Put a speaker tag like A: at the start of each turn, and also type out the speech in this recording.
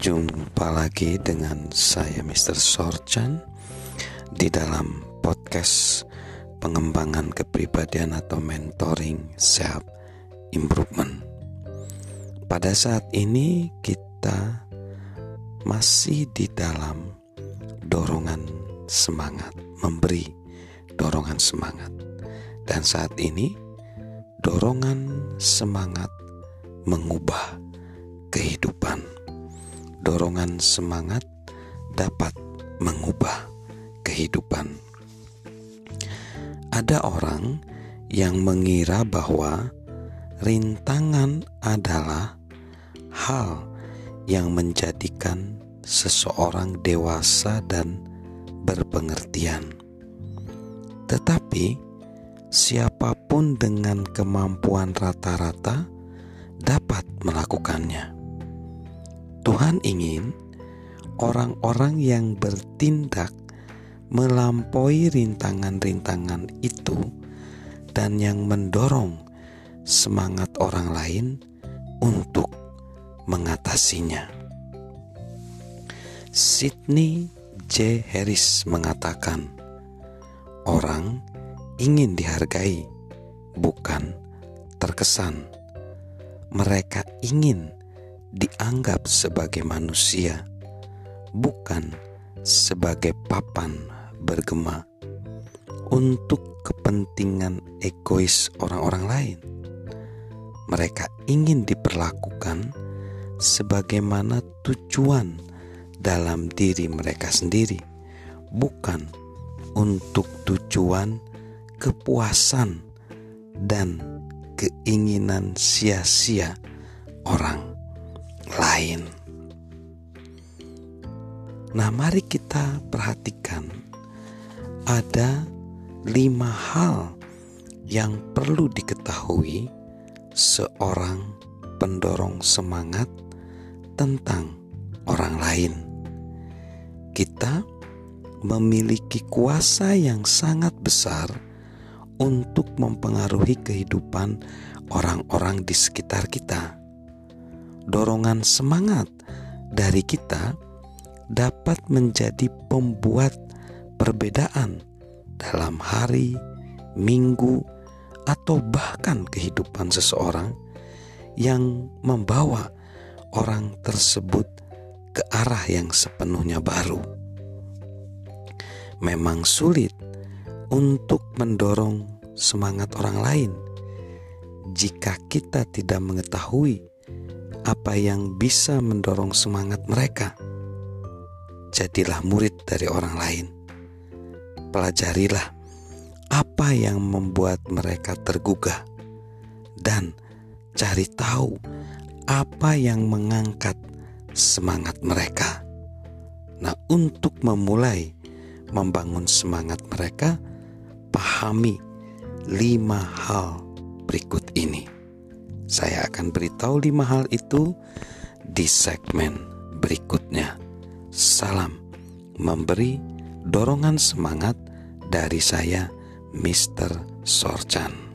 A: Jumpa lagi dengan saya Mr. Sorchan di dalam podcast pengembangan kepribadian atau mentoring self improvement. Pada saat ini kita masih di dalam dorongan semangat, memberi dorongan semangat. Dan saat ini dorongan semangat mengubah kehidupan. Dorongan semangat dapat mengubah kehidupan. Ada orang yang mengira bahwa rintangan adalah hal yang menjadikan seseorang dewasa dan berpengertian. Tetapi siapa pun dengan kemampuan rata-rata dapat melakukannya. Tuhan ingin orang-orang yang bertindak melampaui rintangan-rintangan itu dan yang mendorong semangat orang lain untuk mengatasinya. Sidney J. Harris mengatakan, "Orang ingin dihargai, bukan terkesan. Mereka ingin dianggap sebagai manusia, bukan sebagai papan bergema untuk kepentingan egois orang-orang lain. Mereka ingin diperlakukan sebagaimana tujuan dalam diri mereka sendiri, bukan untuk tujuan kepuasan dan keinginan sia-sia orang lain. Nah, mari kita perhatikan ada lima hal yang perlu diketahui seorang pendorong semangat tentang orang lain. Kita memiliki kuasa yang sangat besar untuk mempengaruhi kehidupan orang-orang di sekitar kita. Dorongan semangat dari kita dapat menjadi pembuat perbedaan dalam hari, minggu, atau bahkan kehidupan seseorang yang membawa orang tersebut ke arah yang sepenuhnya baru. Memang sulit untuk mendorong semangat orang lain jika kita tidak mengetahui apa yang bisa mendorong semangat mereka. Jadilah murid dari orang lain pelajarilah apa yang membuat mereka tergugah dan cari tahu apa yang mengangkat semangat mereka. Nah, untuk memulai membangun semangat mereka, pahami lima hal berikut ini. Saya akan beritahu lima hal itu di segmen berikutnya. Salam memberi dorongan semangat dari saya, Mr. Sorchan.